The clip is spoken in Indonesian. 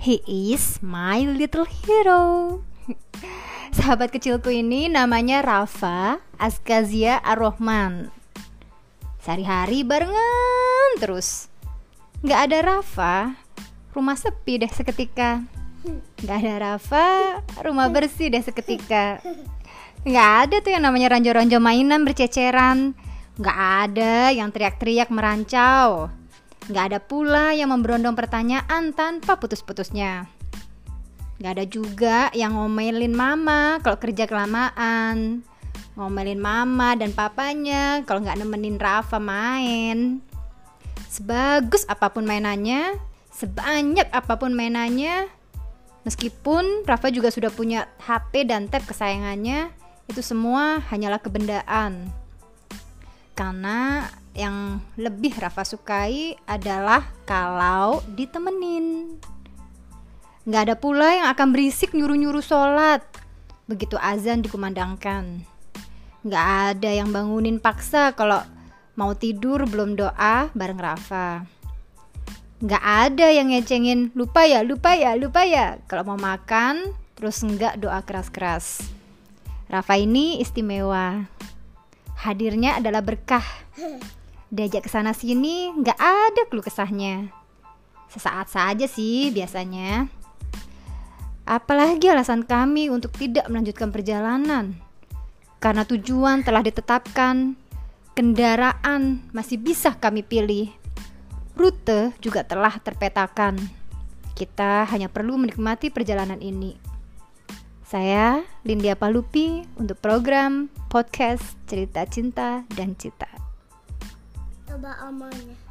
He is my little hero. Sahabat kecilku ini namanya Rafa Askazia Ar-Rahman. Sehari-hari barengan terus. Nggak ada Rafa, rumah sepi deh seketika. Nggak ada Rafa, rumah bersih deh seketika. Nggak ada tuh yang namanya ranjo-ranjo mainan berceceran. Nggak ada yang teriak-teriak merancau. Nggak ada pula yang memberondong pertanyaan tanpa putus-putusnya. Nggak ada juga yang ngomelin mama kalau kerja kelamaan. Ngomelin mama dan papanya kalau nggak nemenin Rafa main. Sebagus apa pun mainannya, sebanyak apa pun mainannya, meskipun Rafa juga sudah punya HP dan tab kesayangannya, itu semua hanyalah kebendaan. Karena yang lebih Rafa sukai adalah kalau ditemenin. Nggak ada pula yang akan berisik nyuruh-nyuruh sholat begitu azan dikumandangkan. Nggak ada yang bangunin paksa kalau mau tidur belum doa bareng Rafa. Nggak ada yang ngecengin lupa ya, lupa ya, lupa ya. Kalau mau makan terus nggak doa keras-keras. Rafa ini istimewa. Hadirnya adalah berkah. Diajak ke sana sini nggak ada keluh kesahnya. Sesaat saja sih biasanya. Apalagi alasan kami untuk tidak melanjutkan perjalanan. Karena tujuan telah ditetapkan, kendaraan masih bisa kami pilih. Rute juga telah terpetakan. Kita hanya perlu menikmati perjalanan ini. Saya Lindia Palupi untuk program podcast Cerita Cinta dan Cita. about Almanya.